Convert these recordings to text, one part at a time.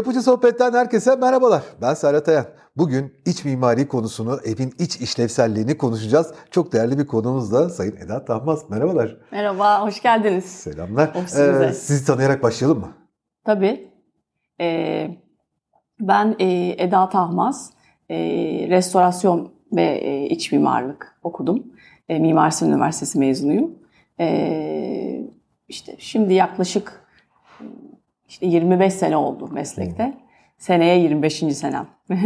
Yapıcı Sohbet'ten herkese merhabalar. Ben Serhat Ayan. Bugün iç mimari konusunu, evin iç işlevselliğini konuşacağız. Çok değerli bir konuğumuz da Sayın Eda Tahmaz. Merhabalar. Merhaba, hoş geldiniz. Selamlar. Ee, sizi tanıyarak başlayalım mı? Tabii. Ee, ben e, Eda Tahmaz. E, restorasyon ve e, iç mimarlık okudum. E, Mimar Sinan Üniversitesi mezunuyum. E, işte şimdi yaklaşık işte 25 sene oldu meslekte. Seneye 25. senem.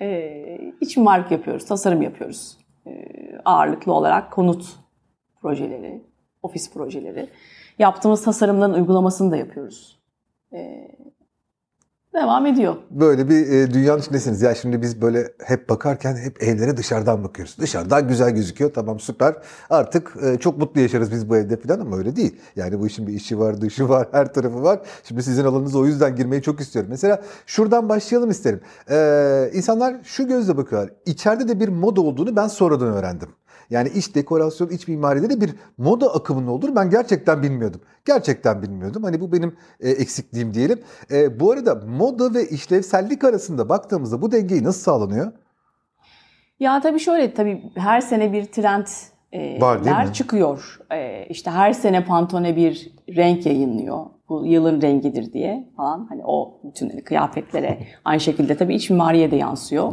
e, iç mimarlık yapıyoruz, tasarım yapıyoruz. E, ağırlıklı olarak konut projeleri, ofis projeleri. Yaptığımız tasarımların uygulamasını da yapıyoruz. E, devam ediyor. Böyle bir e, dünyanın içindesiniz. Ya şimdi biz böyle hep bakarken hep evlere dışarıdan bakıyoruz. Dışarıdan güzel gözüküyor. Tamam süper. Artık e, çok mutlu yaşarız biz bu evde falan ama öyle değil. Yani bu işin bir işi var, dışı var, her tarafı var. Şimdi sizin alanınıza o yüzden girmeyi çok istiyorum. Mesela şuradan başlayalım isterim. Ee, insanlar şu gözle bakıyorlar. İçeride de bir moda olduğunu ben sonradan öğrendim. Yani iç dekorasyon, iç mimaride de bir moda akımının olduğunu ben gerçekten bilmiyordum. Gerçekten bilmiyordum. Hani bu benim e, eksikliğim diyelim. E, bu arada moda ve işlevsellik arasında baktığımızda bu dengeyi nasıl sağlanıyor? Ya tabii şöyle tabii her sene bir trend e, Var, çıkıyor. E, işte her sene Pantone bir renk yayınlıyor. Bu yılın rengidir diye falan. Hani o bütün kıyafetlere aynı şekilde tabii iç mimariye de yansıyor.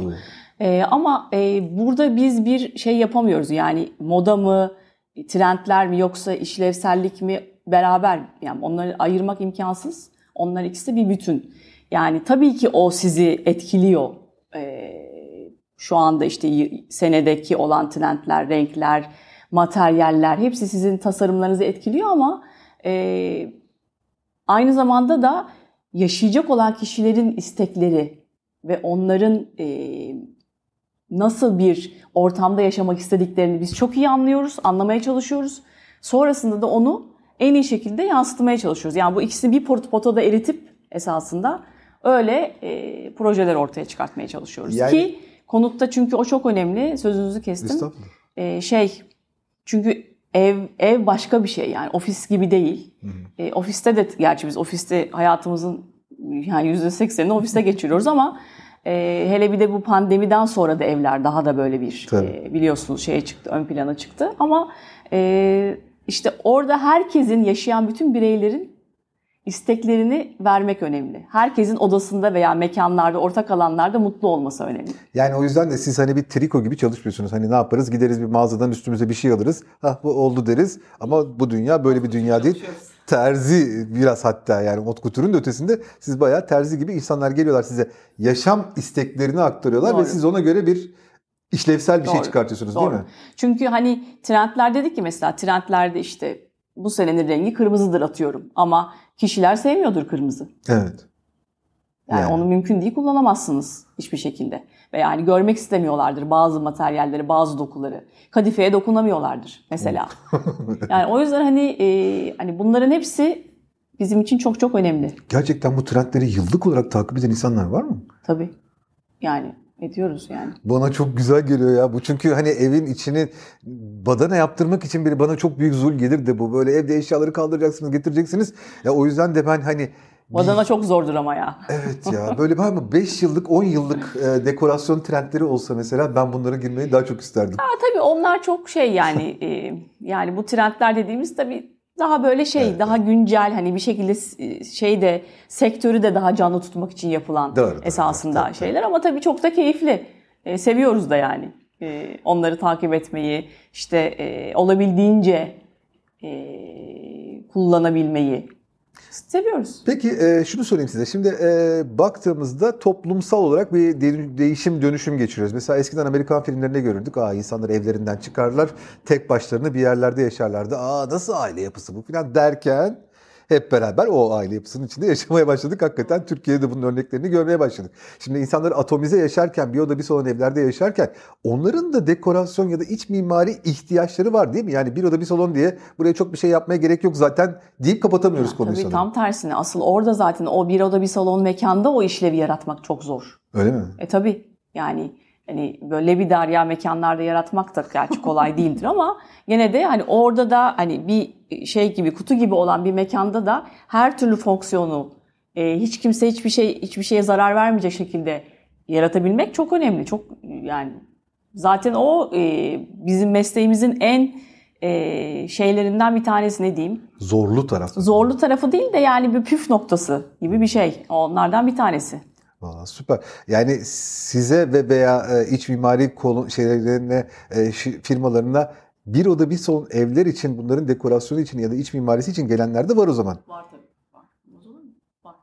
E, ama e, burada biz bir şey yapamıyoruz. Yani moda mı, trendler mi yoksa işlevsellik mi beraber yani onları ayırmak imkansız. Onlar ikisi bir bütün. Yani tabii ki o sizi etkiliyor. E, şu anda işte senedeki olan trendler, renkler, materyaller hepsi sizin tasarımlarınızı etkiliyor ama e, aynı zamanda da yaşayacak olan kişilerin istekleri ve onların e, nasıl bir ortamda yaşamak istediklerini biz çok iyi anlıyoruz, anlamaya çalışıyoruz. Sonrasında da onu en iyi şekilde yansıtmaya çalışıyoruz. Yani bu ikisini bir potoda eritip esasında öyle e, projeler ortaya çıkartmaya çalışıyoruz. Yani... Ki konutta çünkü o çok önemli. Sözünüzü kestim. E, şey çünkü ev ev başka bir şey yani ofis gibi değil. Hı hı. E, ofiste de gerçi biz ofiste hayatımızın yani %80'ini ofiste geçiriyoruz ama e, hele bir de bu pandemiden sonra da evler daha da böyle bir e, biliyorsunuz şeye çıktı, ön plana çıktı. Ama e, işte orada herkesin yaşayan bütün bireylerin isteklerini vermek önemli. Herkesin odasında veya mekanlarda, ortak alanlarda mutlu olması önemli. Yani o yüzden de siz hani bir triko gibi çalışmıyorsunuz. Hani ne yaparız? Gideriz bir mağazadan üstümüze bir şey alırız. Ha bu oldu deriz. Ama bu dünya böyle bir dünya değil terzi biraz hatta yani ot kuturun ötesinde siz bayağı terzi gibi insanlar geliyorlar size yaşam isteklerini aktarıyorlar Doğru. ve siz ona göre bir işlevsel bir şey Doğru. şey çıkartıyorsunuz Doğru. değil mi? Çünkü hani trendler dedik ki mesela trendlerde işte bu senenin rengi kırmızıdır atıyorum ama kişiler sevmiyordur kırmızı. Evet. Yani, yani onu mümkün değil kullanamazsınız hiçbir şekilde. Ve yani görmek istemiyorlardır bazı materyalleri, bazı dokuları. Kadifeye dokunamıyorlardır mesela. yani o yüzden hani e, hani bunların hepsi bizim için çok çok önemli. Gerçekten bu trendleri yıllık olarak takip eden insanlar var mı? Tabii. Yani ediyoruz yani. Bana çok güzel geliyor ya bu çünkü hani evin içini badana yaptırmak için biri bana çok büyük zul gelir de bu böyle evde eşyaları kaldıracaksınız getireceksiniz. Ya o yüzden de ben hani Badana çok zordur ama ya. Evet ya böyle var mı 5 yıllık 10 yıllık e, dekorasyon trendleri olsa mesela ben bunlara girmeyi daha çok isterdim. Ha, tabii onlar çok şey yani e, yani bu trendler dediğimiz tabii daha böyle şey evet, daha evet. güncel hani bir şekilde e, şey de sektörü de daha canlı tutmak için yapılan doğru, esasında doğru, şeyler ama tabii çok da keyifli. E, seviyoruz da yani. E, onları takip etmeyi işte e, olabildiğince e, kullanabilmeyi Seviyoruz. Peki e, şunu sorayım size. Şimdi e, baktığımızda toplumsal olarak bir değişim dönüşüm geçiriyoruz. Mesela eskiden Amerikan filmlerinde görürdük. Aa insanlar evlerinden çıkarlar. Tek başlarına bir yerlerde yaşarlardı. Aa nasıl aile yapısı bu falan derken hep beraber o aile yapısının içinde yaşamaya başladık. Hakikaten Türkiye'de bunun örneklerini görmeye başladık. Şimdi insanlar atomize yaşarken, bir oda bir salon evlerde yaşarken onların da dekorasyon ya da iç mimari ihtiyaçları var değil mi? Yani bir oda bir salon diye buraya çok bir şey yapmaya gerek yok zaten deyip kapatamıyoruz ya, konuyu tabii sanırım. tam tersine. Asıl orada zaten o bir oda bir salon mekanda o işlevi yaratmak çok zor. Öyle mi? E tabii. Yani hani böyle bir derya mekanlarda yaratmak da gerçi kolay değildir ama gene de hani orada da hani bir şey gibi kutu gibi olan bir mekanda da her türlü fonksiyonu e, hiç kimse hiçbir şey hiçbir şeye zarar vermeyecek şekilde yaratabilmek çok önemli. Çok yani zaten o e, bizim mesleğimizin en e, şeylerinden bir tanesi ne diyeyim? Zorlu tarafı. Zorlu tarafı değil de yani bir püf noktası gibi bir şey. Onlardan bir tanesi. Valla süper. Yani size ve veya e, iç mimari konu şeylerine firmalarına bir oda bir salon evler için bunların dekorasyonu için ya da iç mimarisi için gelenler de var o zaman. Var tabii.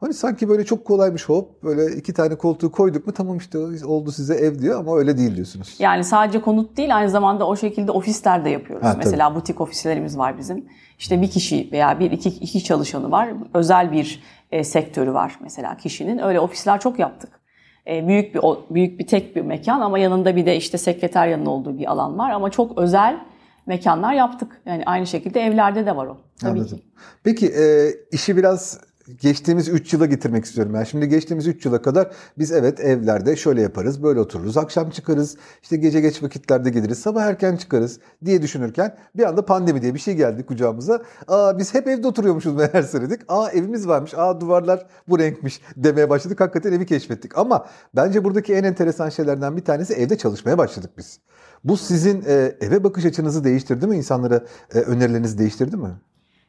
Hani sanki böyle çok kolaymış hop böyle iki tane koltuğu koyduk mu tamam işte oldu size ev diyor ama öyle değil diyorsunuz. Yani sadece konut değil aynı zamanda o şekilde ofisler de yapıyoruz. Ha, Mesela tabii. butik ofislerimiz var bizim. İşte bir kişi veya bir iki, iki çalışanı var. Özel bir e, sektörü var mesela kişinin. Öyle ofisler çok yaptık. E, büyük bir büyük bir tek bir mekan ama yanında bir de işte sekreteryanın olduğu bir alan var ama çok özel mekanlar yaptık. Yani aynı şekilde evlerde de var o. Tabii Anladım. ki. Peki e, işi biraz geçtiğimiz 3 yıla getirmek istiyorum. Yani şimdi geçtiğimiz 3 yıla kadar biz evet evlerde şöyle yaparız, böyle otururuz, akşam çıkarız, işte gece geç vakitlerde geliriz, sabah erken çıkarız diye düşünürken bir anda pandemi diye bir şey geldi kucağımıza. Aa biz hep evde oturuyormuşuz meğerse dedik. Aa evimiz varmış, aa duvarlar bu renkmiş demeye başladık. Hakikaten evi keşfettik. Ama bence buradaki en enteresan şeylerden bir tanesi evde çalışmaya başladık biz. Bu sizin e, eve bakış açınızı değiştirdi mi? İnsanlara e, önerilerinizi değiştirdi mi?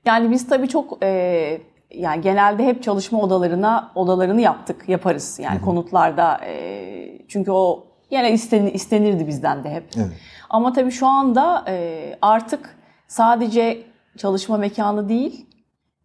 Yani biz tabii çok e, yani genelde hep çalışma odalarına odalarını yaptık, yaparız. Yani Hı-hı. konutlarda e, çünkü o yine istenir, istenirdi bizden de hep. Evet. Ama tabii şu anda e, artık sadece çalışma mekanı değil,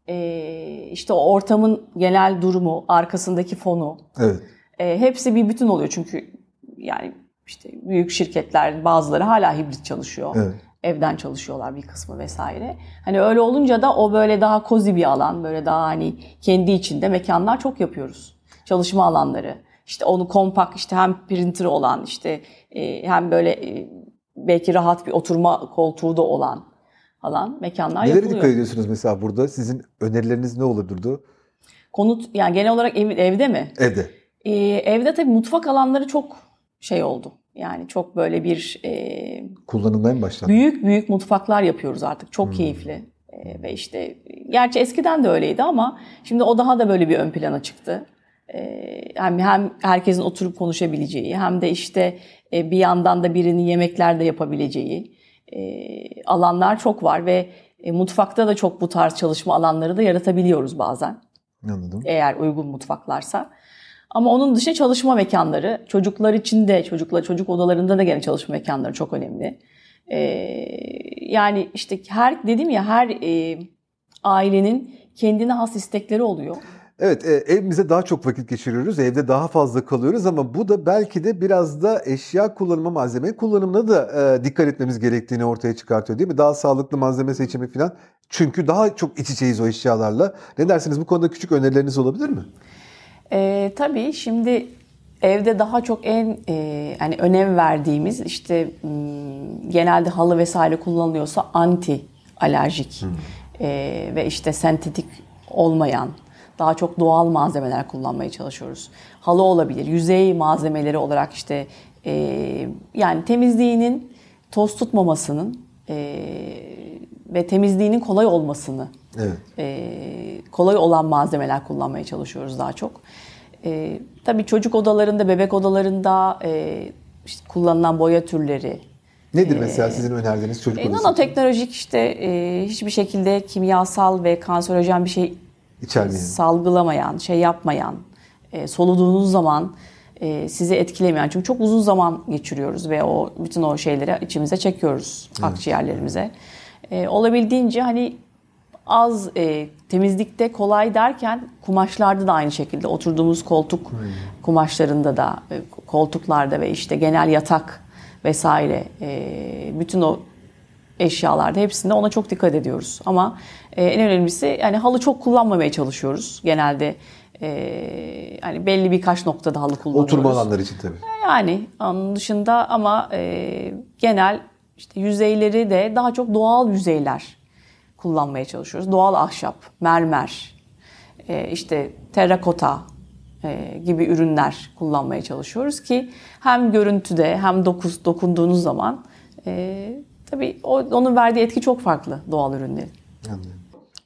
e, işte o ortamın genel durumu, arkasındaki fonu, evet. e, hepsi bir bütün oluyor. Çünkü yani işte büyük şirketler bazıları hala hibrit çalışıyor. Evet evden çalışıyorlar bir kısmı vesaire. Hani öyle olunca da o böyle daha kozi bir alan, böyle daha hani kendi içinde mekanlar çok yapıyoruz. Çalışma alanları. İşte onu kompakt işte hem printer olan işte e, hem böyle e, belki rahat bir oturma koltuğu da olan alan mekanlar Neleri yapılıyor. dikkat ediyorsunuz mesela burada? Sizin önerileriniz ne olurdu? Konut yani genel olarak ev, evde mi? Evde. Ee, evde tabii mutfak alanları çok şey oldu. Yani çok böyle bir... E, Kullanılmaya mı başladı? Büyük büyük mutfaklar yapıyoruz artık. Çok hmm. keyifli. E, ve işte gerçi eskiden de öyleydi ama şimdi o daha da böyle bir ön plana çıktı. E, hem, hem herkesin oturup konuşabileceği hem de işte e, bir yandan da birinin yemekler de yapabileceği e, alanlar çok var ve e, mutfakta da çok bu tarz çalışma alanları da yaratabiliyoruz bazen. Anladım. Eğer uygun mutfaklarsa. Ama onun dışında çalışma mekanları, çocuklar için de, çocuklar çocuk odalarında da gene çalışma mekanları çok önemli. Ee, yani işte her dedim ya her e, ailenin kendine has istekleri oluyor. Evet, e, evimize daha çok vakit geçiriyoruz, evde daha fazla kalıyoruz ama bu da belki de biraz da eşya kullanımı, malzeme kullanımına da e, dikkat etmemiz gerektiğini ortaya çıkartıyor değil mi? Daha sağlıklı malzeme seçimi falan. Çünkü daha çok iç içeyiz o eşyalarla. Ne dersiniz bu konuda küçük önerileriniz olabilir mi? E, tabii şimdi evde daha çok en e, yani önem verdiğimiz işte hmm, genelde halı vesaire kullanılıyorsa anti alerjik hmm. e, ve işte sentetik olmayan daha çok doğal malzemeler kullanmaya çalışıyoruz. Halı olabilir, yüzey malzemeleri olarak işte e, yani temizliğinin toz tutmamasının e, ve temizliğinin kolay olmasını evet. e, kolay olan malzemeler kullanmaya çalışıyoruz daha çok. E, tabii çocuk odalarında, bebek odalarında e, işte kullanılan boya türleri. Nedir mesela sizin önerdiğiniz çocuk e, odası? Nanoteknolojik işte e, hiçbir şekilde kimyasal ve kanserojen bir şey İçermeyen. salgılamayan, şey yapmayan, e, soluduğunuz zaman e, sizi etkilemeyen. Çünkü çok uzun zaman geçiriyoruz ve o bütün o şeyleri içimize çekiyoruz evet. akciğerlerimize. E, olabildiğince hani az e, temizlikte kolay derken kumaşlarda da aynı şekilde oturduğumuz koltuk hmm. kumaşlarında da e, koltuklarda ve işte genel yatak vesaire e, bütün o eşyalarda hepsinde ona çok dikkat ediyoruz. Ama e, en önemlisi yani halı çok kullanmamaya çalışıyoruz. Genelde e, hani belli birkaç noktada halı kullanıyoruz. Oturma alanları için tabii. Yani onun dışında ama e, genel işte yüzeyleri de daha çok doğal yüzeyler kullanmaya çalışıyoruz. Doğal ahşap, mermer, e, işte terrakota e, gibi ürünler kullanmaya çalışıyoruz ki hem görüntüde hem dokuz, dokunduğunuz zaman e, tabii onun verdiği etki çok farklı doğal ürünlerin. Anladım.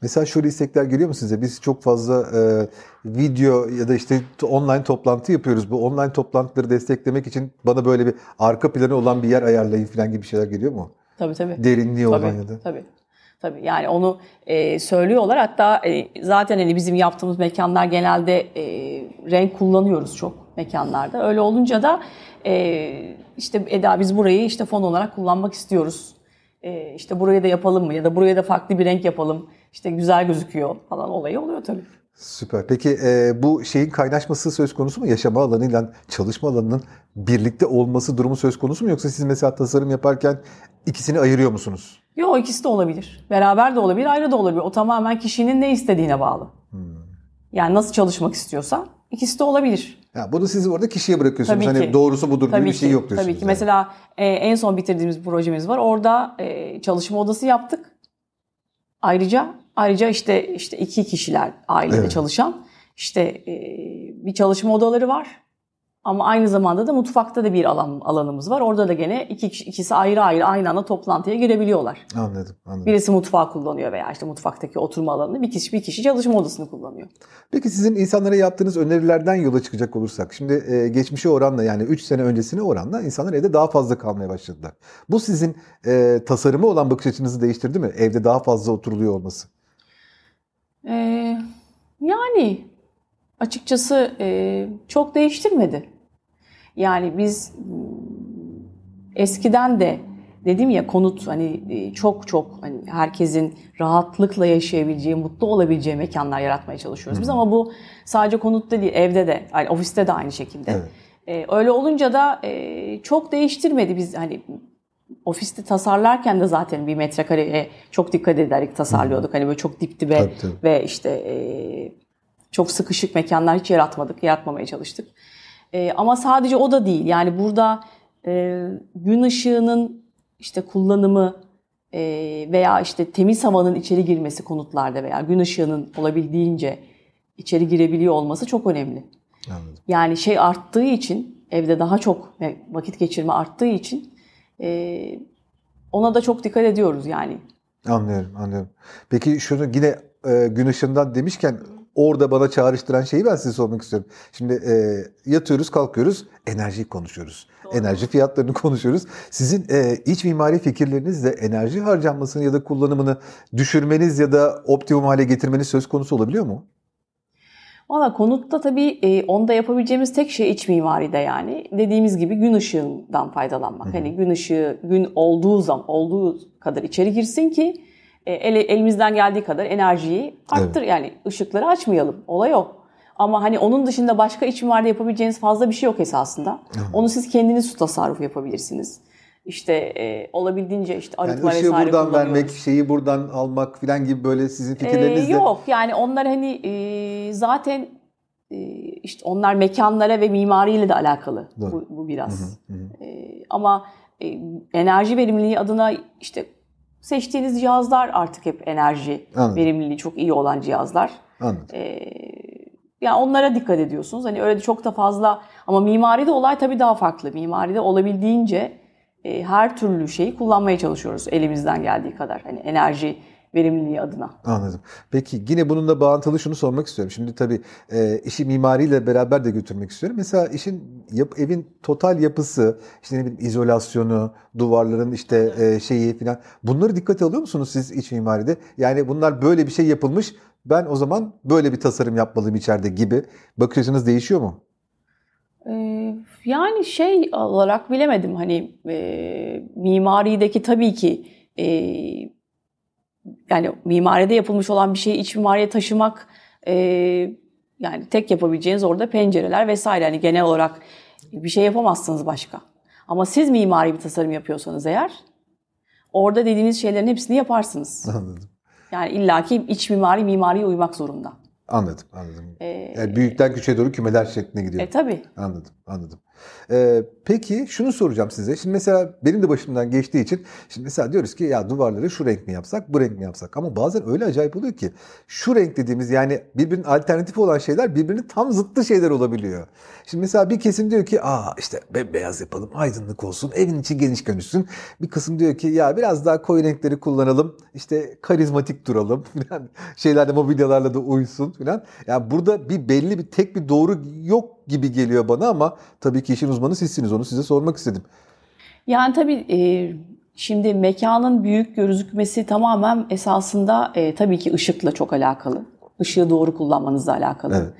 Mesela şöyle istekler geliyor mu size? Biz çok fazla e, video ya da işte online toplantı yapıyoruz. Bu online toplantıları desteklemek için bana böyle bir arka planı olan bir yer ayarlayın falan gibi şeyler geliyor mu? Tabii tabii. Derinliği tabii, olan ya da. Tabii. Tabii yani onu e, söylüyorlar. Hatta e, zaten hani bizim yaptığımız mekanlar genelde e, renk kullanıyoruz çok mekanlarda. Öyle olunca da e, işte Eda biz burayı işte fon olarak kullanmak istiyoruz. E, işte burayı da yapalım mı ya da buraya da farklı bir renk yapalım. İşte güzel gözüküyor falan olayı oluyor tabii. Süper. Peki e, bu şeyin kaynaşması söz konusu mu? Yaşama alanıyla çalışma alanının birlikte olması durumu söz konusu mu? Yoksa siz mesela tasarım yaparken ikisini ayırıyor musunuz? Yok ikisi de olabilir. Beraber de olabilir, ayrı da olabilir. O tamamen kişinin ne istediğine bağlı. Hmm. Yani nasıl çalışmak istiyorsa ikisi de olabilir. Ya bunu siz orada kişiye bırakıyorsunuz. Tabii hani ki. doğrusu budur Tabii gibi bir şey yok diyorsunuz. Tabii ki. Yani. Mesela e, en son bitirdiğimiz projemiz var. Orada e, çalışma odası yaptık. Ayrıca ayrıca işte işte iki kişiler ailede evet. çalışan işte e, bir çalışma odaları var. Ama aynı zamanda da mutfakta da bir alan alanımız var. Orada da gene iki ikisi ayrı ayrı aynı anda toplantıya girebiliyorlar. Anladım, anladım. Birisi mutfağı kullanıyor veya işte mutfaktaki oturma alanını bir kişi bir kişi çalışma odasını kullanıyor. Peki sizin insanlara yaptığınız önerilerden yola çıkacak olursak şimdi e, geçmişe oranla yani 3 sene öncesine oranla insanlar evde daha fazla kalmaya başladılar. Bu sizin e, tasarımı olan bakış açınızı değiştirdi mi? Evde daha fazla oturuluyor olması. Ee, yani açıkçası e, çok değiştirmedi. Yani biz eskiden de dedim ya konut hani e, çok çok hani herkesin rahatlıkla yaşayabileceği, mutlu olabileceği mekanlar yaratmaya çalışıyoruz biz ama bu sadece konutta değil, evde de, yani ofiste de aynı şekilde. Evet. Ee, öyle olunca da e, çok değiştirmedi biz hani ofiste tasarlarken de zaten bir metrekareye çok dikkat ederek tasarlıyorduk. Hani böyle çok dip dibe tabii, tabii. ve işte e, çok sıkışık mekanlar hiç yaratmadık, yaratmamaya çalıştık. E, ama sadece o da değil. Yani burada e, gün ışığının işte kullanımı e, veya işte temiz havanın içeri girmesi konutlarda veya gün ışığının olabildiğince içeri girebiliyor olması çok önemli. Anladım. Yani şey arttığı için evde daha çok vakit geçirme arttığı için e, ona da çok dikkat ediyoruz yani. Anlıyorum, anlıyorum. Peki şunu yine e, gün ışığından demişken orada bana çağrıştıran şeyi ben size sormak istiyorum. Şimdi e, yatıyoruz, kalkıyoruz, enerjiyi konuşuyoruz. Doğru. Enerji fiyatlarını konuşuyoruz. Sizin e, iç mimari fikirlerinizle enerji harcanmasını ya da kullanımını düşürmeniz ya da optimum hale getirmeniz söz konusu olabiliyor mu? Valla konutta tabii e, onda yapabileceğimiz tek şey iç mimaride yani. Dediğimiz gibi gün ışığından faydalanmak. Hı hı. Hani gün ışığı gün olduğu zaman olduğu kadar içeri girsin ki el, elimizden geldiği kadar enerjiyi arttır. Evet. Yani ışıkları açmayalım. Olay o. Ama hani onun dışında başka iç mimaride yapabileceğiniz fazla bir şey yok esasında. Hı. Onu siz kendiniz su tasarrufu yapabilirsiniz. İşte e, olabildiğince işte arıtma yani ışığı buradan vermek, şeyi buradan almak falan gibi böyle sizin e, fikirleriniz ee, Yok yani onlar hani e, zaten e, işte onlar mekanlara ve mimariyle de alakalı bu, bu biraz. Hı hı hı. E, ama e, enerji verimliliği adına işte seçtiğiniz cihazlar artık hep enerji Anladım. verimliliği çok iyi olan cihazlar. Anladım. E, yani onlara dikkat ediyorsunuz. Hani öyle çok da fazla ama mimaride olay tabii daha farklı. Mimaride olabildiğince e, her türlü şeyi kullanmaya çalışıyoruz elimizden geldiği kadar. Hani enerji verimliliği adına. Anladım. Peki yine bununla bağlantılı şunu sormak istiyorum. Şimdi tabii e, işi mimariyle beraber de götürmek istiyorum. Mesela işin yap, evin total yapısı, işte ne bileyim izolasyonu, duvarların işte e, şeyi falan bunları dikkate alıyor musunuz siz iç mimaride? Yani bunlar böyle bir şey yapılmış. Ben o zaman böyle bir tasarım yapmalıyım içeride gibi. Bakış açınız değişiyor mu? Ee, yani şey olarak bilemedim hani e, mimarideki tabii ki e, yani mimaride yapılmış olan bir şeyi iç mimariye taşımak e, yani tek yapabileceğiniz orada pencereler vesaire. Yani genel olarak bir şey yapamazsınız başka. Ama siz mimari bir tasarım yapıyorsanız eğer orada dediğiniz şeylerin hepsini yaparsınız. Anladım. Yani illaki iç mimari mimariye uymak zorunda. Anladım, anladım. Ee, yani büyükten küçüğe doğru kümeler şeklinde gidiyor. E tabii. Anladım, anladım. Ee, peki şunu soracağım size. Şimdi mesela benim de başımdan geçtiği için şimdi mesela diyoruz ki ya duvarları şu renk mi yapsak, bu renk mi yapsak? Ama bazen öyle acayip oluyor ki şu renk dediğimiz yani birbirinin alternatifi olan şeyler birbirinin tam zıttı şeyler olabiliyor. Şimdi mesela bir kesim diyor ki aa işte beyaz yapalım, aydınlık olsun, evin içi geniş görünsün. Bir kısım diyor ki ya biraz daha koyu renkleri kullanalım, işte karizmatik duralım falan. Şeylerde mobilyalarla da uysun falan. Yani burada bir belli bir tek bir doğru yok gibi geliyor bana ama tabii ki işin uzmanı sizsiniz. Onu size sormak istedim. Yani tabii e, şimdi mekanın büyük gözükmesi tamamen esasında e, tabii ki ışıkla çok alakalı. Işığı doğru kullanmanızla alakalı. Evet.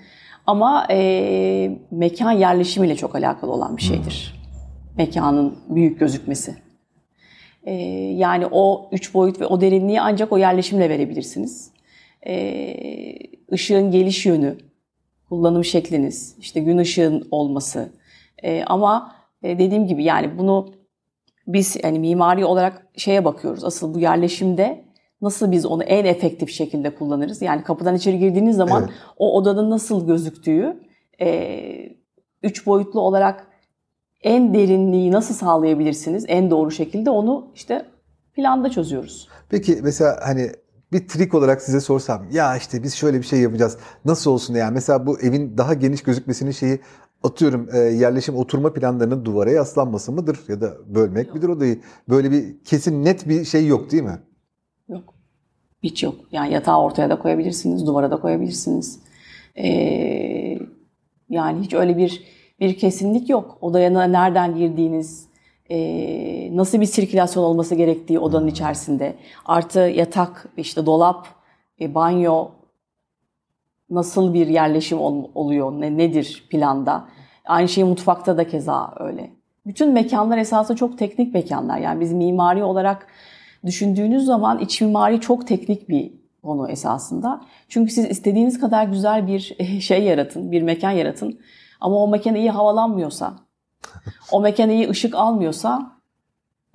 Ama e, mekan yerleşimiyle çok alakalı olan bir şeydir. Hmm. Mekanın büyük gözükmesi. E, yani o üç boyut ve o derinliği ancak o yerleşimle verebilirsiniz. E, ışığın geliş yönü, kullanım şekliniz, işte gün ışığın olması. E, ama e, dediğim gibi yani bunu biz yani mimari olarak şeye bakıyoruz. Asıl bu yerleşimde nasıl biz onu en efektif şekilde kullanırız? Yani kapıdan içeri girdiğiniz zaman evet. o odanın nasıl gözüktüğü, e, üç boyutlu olarak en derinliği nasıl sağlayabilirsiniz en doğru şekilde onu işte planda çözüyoruz. Peki mesela hani bir trik olarak size sorsam ya işte biz şöyle bir şey yapacağız nasıl olsun yani mesela bu evin daha geniş gözükmesinin şeyi atıyorum e, yerleşim oturma planlarının duvara yaslanması mıdır ya da bölmek yok. midir odayı? Böyle bir kesin net bir şey yok değil mi? Yok. Hiç yok. Yani yatağı ortaya da koyabilirsiniz duvara da koyabilirsiniz. Ee, yani hiç öyle bir bir kesinlik yok. Odaya nereden girdiğiniz e, nasıl bir sirkülasyon olması gerektiği odanın hmm. içerisinde. Artı yatak, işte dolap, e, banyo nasıl bir yerleşim ol, oluyor, ne, nedir planda. Aynı şey mutfakta da keza öyle. Bütün mekanlar esasında çok teknik mekanlar. Yani biz mimari olarak düşündüğünüz zaman iç mimari çok teknik bir konu esasında. Çünkü siz istediğiniz kadar güzel bir şey yaratın, bir mekan yaratın. Ama o mekan iyi havalanmıyorsa, o mekan iyi ışık almıyorsa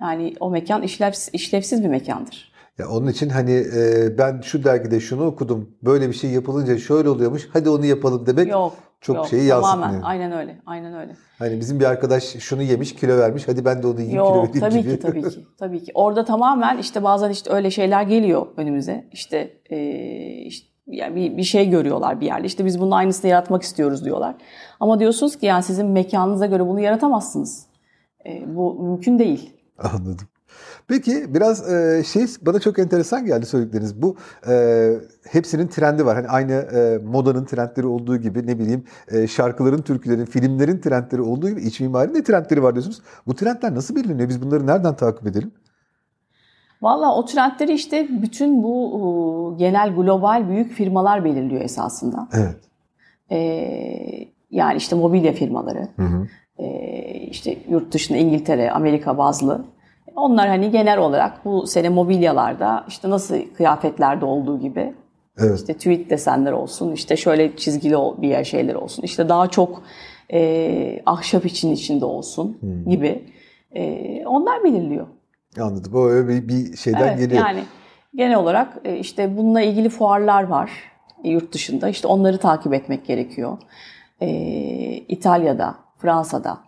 yani o mekan işlevsiz, işlevsiz bir mekandır. Ya onun için hani e, ben şu dergide şunu okudum. Böyle bir şey yapılınca şöyle oluyormuş. Hadi onu yapalım demek. Yok. Çok yok, şeyi yansıtmıyor. Tamamen aynen öyle. Aynen öyle. Hani bizim bir arkadaş şunu yemiş kilo vermiş. Hadi ben de onu yiyeyim yok, kilo vereyim tabii gibi. ki tabii ki. Tabii ki. Orada tamamen işte bazen işte öyle şeyler geliyor önümüze. İşte, e, işte yani bir, bir şey görüyorlar bir yerde. İşte biz bunun aynısını yaratmak istiyoruz diyorlar. Ama diyorsunuz ki yani sizin mekanınıza göre bunu yaratamazsınız. E, bu mümkün değil. Anladım. Peki biraz e, şey bana çok enteresan geldi söyledikleriniz. Bu e, hepsinin trendi var. Hani aynı e, modanın trendleri olduğu gibi ne bileyim e, şarkıların, türkülerin, filmlerin trendleri olduğu gibi iç mimarinin de trendleri var diyorsunuz. Bu trendler nasıl belirleniyor? Biz bunları nereden takip edelim? Valla o trendleri işte bütün bu genel global büyük firmalar belirliyor esasında. Evet. Ee, yani işte mobilya firmaları, hı hı. E, işte yurt dışında İngiltere, Amerika bazlı. Onlar hani genel olarak bu sene mobilyalarda işte nasıl kıyafetlerde olduğu gibi evet. işte tweet desenler olsun, işte şöyle çizgili bir yer şeyler olsun, işte daha çok e, ahşap için içinde olsun hmm. gibi e, onlar belirliyor. Anladım. O öyle bir, bir şeyden evet, geliyor. Yani genel olarak e, işte bununla ilgili fuarlar var e, yurt dışında. İşte onları takip etmek gerekiyor. Ee, İtalya'da, Fransa'da.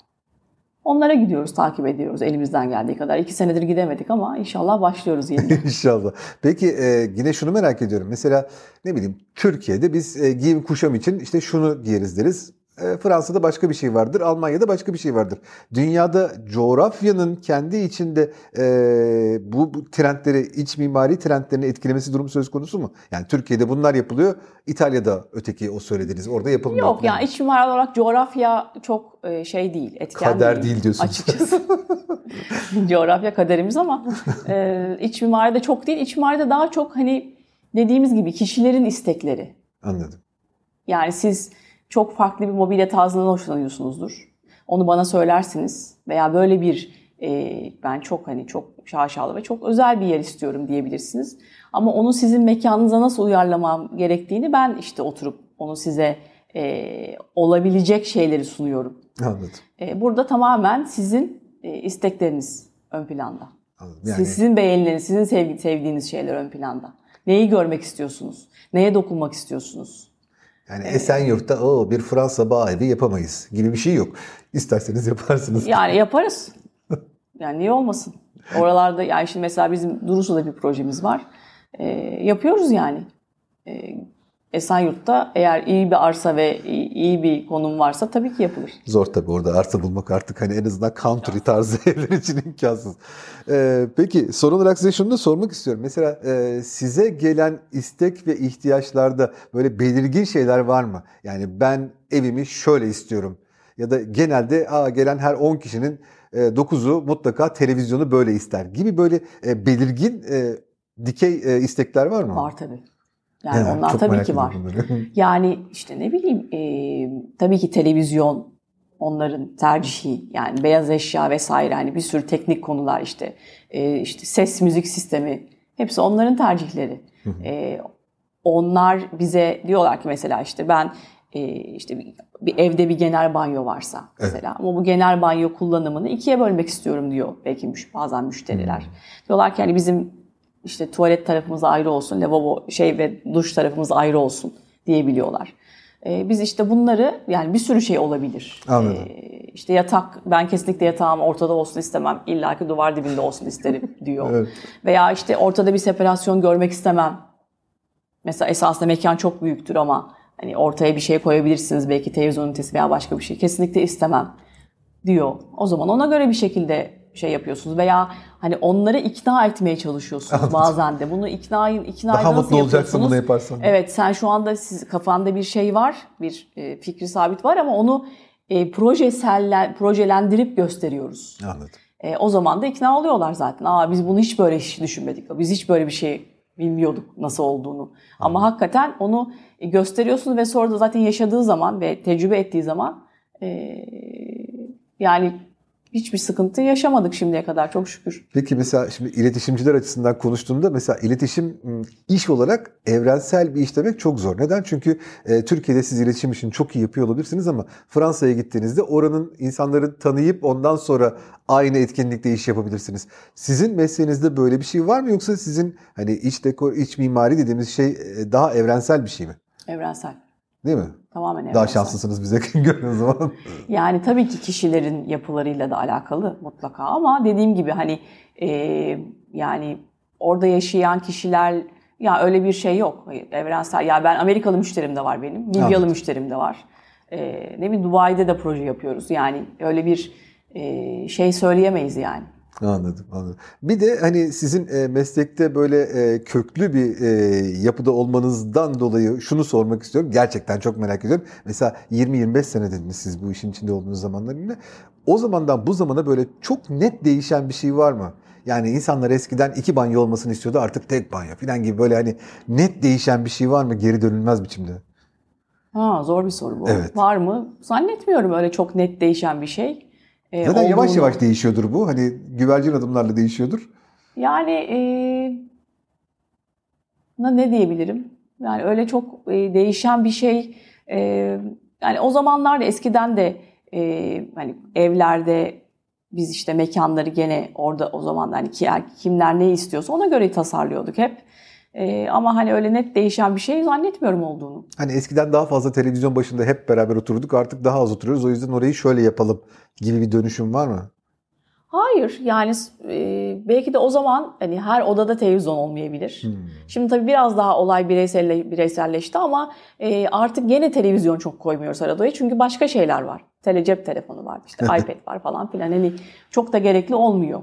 Onlara gidiyoruz, takip ediyoruz elimizden geldiği kadar. İki senedir gidemedik ama inşallah başlıyoruz yeni. İnşallah. Peki e, yine şunu merak ediyorum. Mesela ne bileyim Türkiye'de biz e, giyim kuşam için işte şunu giyeriz deriz. E, Fransa'da başka bir şey vardır, Almanya'da başka bir şey vardır. Dünyada coğrafyanın kendi içinde e, bu, bu trendleri, iç mimari trendlerini etkilemesi durumu söz konusu mu? Yani Türkiye'de bunlar yapılıyor, İtalya'da öteki o söylediğiniz orada yapılmıyor. Yok yani iç mimari olarak coğrafya çok e, şey değil, etken Kader değil, değil diyorsunuz. Açıkçası. coğrafya kaderimiz ama e, iç mimari de çok değil. İç mimari de daha çok hani dediğimiz gibi kişilerin istekleri. Anladım. Yani siz çok farklı bir mobilya tarzından hoşlanıyorsunuzdur. Onu bana söylersiniz veya böyle bir e, ben çok hani çok şaşalı ve çok özel bir yer istiyorum diyebilirsiniz. Ama onu sizin mekanınıza nasıl uyarlamam gerektiğini ben işte oturup onu size e, olabilecek şeyleri sunuyorum. Anladım. E, burada tamamen sizin e, istekleriniz ön planda. Anladım. Yani... Sizin beğenileriniz, sizin sevgi, sevdiğiniz şeyler ön planda. Neyi görmek istiyorsunuz? Neye dokunmak istiyorsunuz? Yani Esenyurt'ta o bir Fransa bağ evi yapamayız gibi bir şey yok. İsterseniz yaparsınız. Yani yaparız. Yani niye olmasın? Oralarda yani şimdi mesela bizim Durusu'da bir projemiz var. E, yapıyoruz yani. E, Esenyurt'ta eğer iyi bir arsa ve iyi bir konum varsa tabii ki yapılır. Zor tabii orada arsa bulmak artık hani en azından country tarzı evler için imkansız. Ee, peki son olarak size şunu da sormak istiyorum. Mesela e, size gelen istek ve ihtiyaçlarda böyle belirgin şeyler var mı? Yani ben evimi şöyle istiyorum. Ya da genelde aa, gelen her 10 kişinin e, 9'u mutlaka televizyonu böyle ister gibi böyle e, belirgin e, dikey e, istekler var mı? Var tabii. Yani evet, onlar tabii ki var. yani işte ne bileyim e, tabii ki televizyon onların tercihi yani beyaz eşya vesaire hani bir sürü teknik konular işte e, işte ses müzik sistemi hepsi onların tercihleri. E, onlar bize diyorlar ki mesela işte ben e, işte bir, bir evde bir genel banyo varsa mesela evet. ama bu genel banyo kullanımını ikiye bölmek istiyorum diyor belki müş, bazen müşteriler. Hmm. Diyorlar ki hani bizim işte tuvalet tarafımız ayrı olsun, lavabo şey ve duş tarafımız ayrı olsun diyebiliyorlar. Ee, biz işte bunları yani bir sürü şey olabilir. Anladım. Ee, işte yatak ben kesinlikle yatağım ortada olsun istemem. İlla ki duvar dibinde olsun isterim diyor. evet. Veya işte ortada bir separasyon görmek istemem. Mesela esasında mekan çok büyüktür ama hani ortaya bir şey koyabilirsiniz belki televizyon ünitesi veya başka bir şey. Kesinlikle istemem diyor. O zaman ona göre bir şekilde şey yapıyorsunuz veya hani onları ikna etmeye çalışıyorsunuz bazen de. Bunu ikna ikna Daha mutlu olacaksın bunu yaparsan. Evet sen şu anda siz kafanda bir şey var, bir e, fikri sabit var ama onu e, projeselle, projelendirip gösteriyoruz. Anladım. E, o zaman da ikna oluyorlar zaten. Aa biz bunu hiç böyle hiç düşünmedik. Biz hiç böyle bir şey bilmiyorduk nasıl olduğunu. Anladım. Ama hakikaten onu gösteriyorsunuz ve sonra da zaten yaşadığı zaman ve tecrübe ettiği zaman e, yani hiçbir sıkıntı yaşamadık şimdiye kadar çok şükür. Peki mesela şimdi iletişimciler açısından konuştuğumda mesela iletişim iş olarak evrensel bir iş demek çok zor. Neden? Çünkü e, Türkiye'de siz iletişim işini çok iyi yapıyor olabilirsiniz ama Fransa'ya gittiğinizde oranın insanları tanıyıp ondan sonra aynı etkinlikte iş yapabilirsiniz. Sizin mesleğinizde böyle bir şey var mı yoksa sizin hani iç dekor, iç mimari dediğimiz şey e, daha evrensel bir şey mi? Evrensel. Değil mi? Tamamen evrensel. Daha şanslısınız bize göre o zaman. yani tabii ki kişilerin yapılarıyla da alakalı mutlaka ama dediğim gibi hani e, yani orada yaşayan kişiler ya öyle bir şey yok. Evrensel. Ya ben Amerikalı müşterim de var benim. Libyalı evet. müşterim de var. E, ne bileyim Dubai'de de proje yapıyoruz. Yani öyle bir e, şey söyleyemeyiz yani. Anladım, anladım. Bir de hani sizin e, meslekte böyle e, köklü bir e, yapıda olmanızdan dolayı şunu sormak istiyorum. Gerçekten çok merak ediyorum. Mesela 20-25 sene dediniz siz bu işin içinde olduğunuz zamanlarında. O zamandan bu zamana böyle çok net değişen bir şey var mı? Yani insanlar eskiden iki banyo olmasını istiyordu artık tek banyo falan gibi böyle hani net değişen bir şey var mı geri dönülmez biçimde? Ha, zor bir soru bu. Evet. Var mı? Zannetmiyorum öyle çok net değişen bir şey. E, Zaten olduğunu... yavaş yavaş değişiyordur bu. Hani güvercin adımlarla değişiyordur. Yani e, ne diyebilirim? Yani öyle çok e, değişen bir şey. E, yani o zamanlarda eskiden de e, hani evlerde biz işte mekanları gene orada o zaman hani kimler ne istiyorsa ona göre tasarlıyorduk hep. Ee, ama hani öyle net değişen bir şey zannetmiyorum olduğunu. Hani eskiden daha fazla televizyon başında hep beraber oturduk artık daha az oturuyoruz. O yüzden orayı şöyle yapalım gibi bir dönüşüm var mı? Hayır yani e, belki de o zaman hani her odada televizyon olmayabilir. Hmm. Şimdi tabii biraz daha olay bireyselle, bireyselleşti ama e, artık gene televizyon çok koymuyoruz arada çünkü başka şeyler var. Tele cep telefonu var işte iPad var falan filan hani çok da gerekli olmuyor.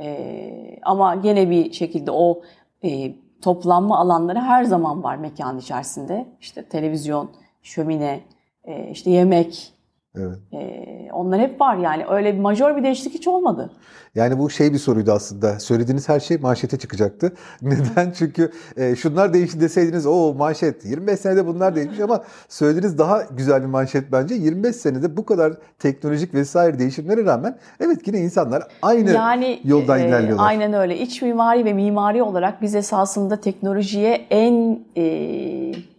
E, ama gene bir şekilde o e, toplanma alanları her zaman var mekan içerisinde. İşte televizyon, şömine, e, işte yemek, Evet. Ee, onlar hep var yani. Öyle bir majör bir değişiklik hiç olmadı. Yani bu şey bir soruydu aslında. Söylediğiniz her şey manşete çıkacaktı. Neden? Çünkü e, şunlar değişti deseydiniz o manşet. 25 senede bunlar değişmiş ama söylediğiniz daha güzel bir manşet bence. 25 senede bu kadar teknolojik vesaire değişimlere rağmen evet yine insanlar aynı yani, yoldan e, ilerliyorlar. Aynen öyle. İç mimari ve mimari olarak biz esasında teknolojiye en e,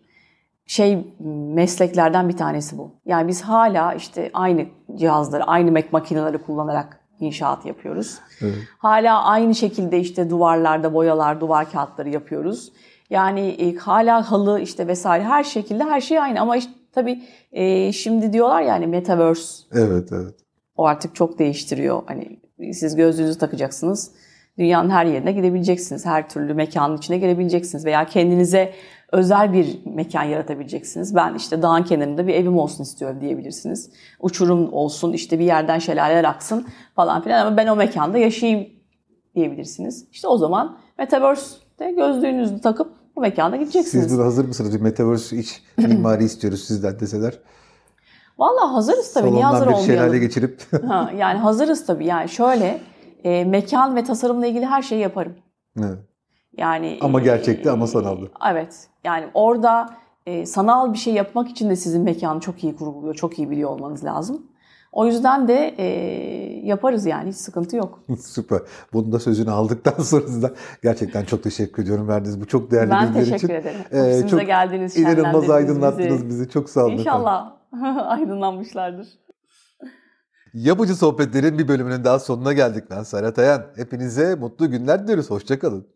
şey mesleklerden bir tanesi bu. Yani biz hala işte aynı cihazları, aynı makineleri kullanarak inşaat yapıyoruz. Evet. Hala aynı şekilde işte duvarlarda boyalar, duvar kağıtları yapıyoruz. Yani e, hala halı işte vesaire her şekilde her şey aynı ama işte, tabii e, şimdi diyorlar yani metaverse. Evet evet. O artık çok değiştiriyor. Hani siz gözlüğünüzü takacaksınız. Dünyanın her yerine gidebileceksiniz. Her türlü mekanın içine girebileceksiniz veya kendinize özel bir mekan yaratabileceksiniz. Ben işte dağın kenarında bir evim olsun istiyorum diyebilirsiniz. Uçurum olsun, işte bir yerden şelaleler aksın falan filan ama ben o mekanda yaşayayım diyebilirsiniz. İşte o zaman Metaverse'de gözlüğünüzü takıp bu mekanda gideceksiniz. Siz buna hazır mısınız? Bir Metaverse iç mimari istiyoruz sizden deseler. Valla hazırız tabii. Niye hazır bir olmayalım? şelale geçirip. ha, yani hazırız tabii. Yani şöyle e, mekan ve tasarımla ilgili her şeyi yaparım. Evet. Yani ama gerçekte e, ama sanalda. Evet. Yani orada e, sanal bir şey yapmak için de sizin mekanı çok iyi kuruluyor, çok iyi biliyor olmanız lazım. O yüzden de e, yaparız yani hiç sıkıntı yok. Süper. Bunun da sözünü aldıktan sonra sizden gerçekten çok teşekkür ediyorum verdiğiniz bu çok değerli ben bilgiler için. Ben teşekkür ederim. Ee, çok geldiniz, inanılmaz aydınlattınız bizi. bizi. Çok sağ olun İnşallah aydınlanmışlardır. Yapıcı Sohbetler'in bir bölümünün daha sonuna geldik. Ben Serhat Ayan. Hepinize mutlu günler diliyoruz. Hoşçakalın.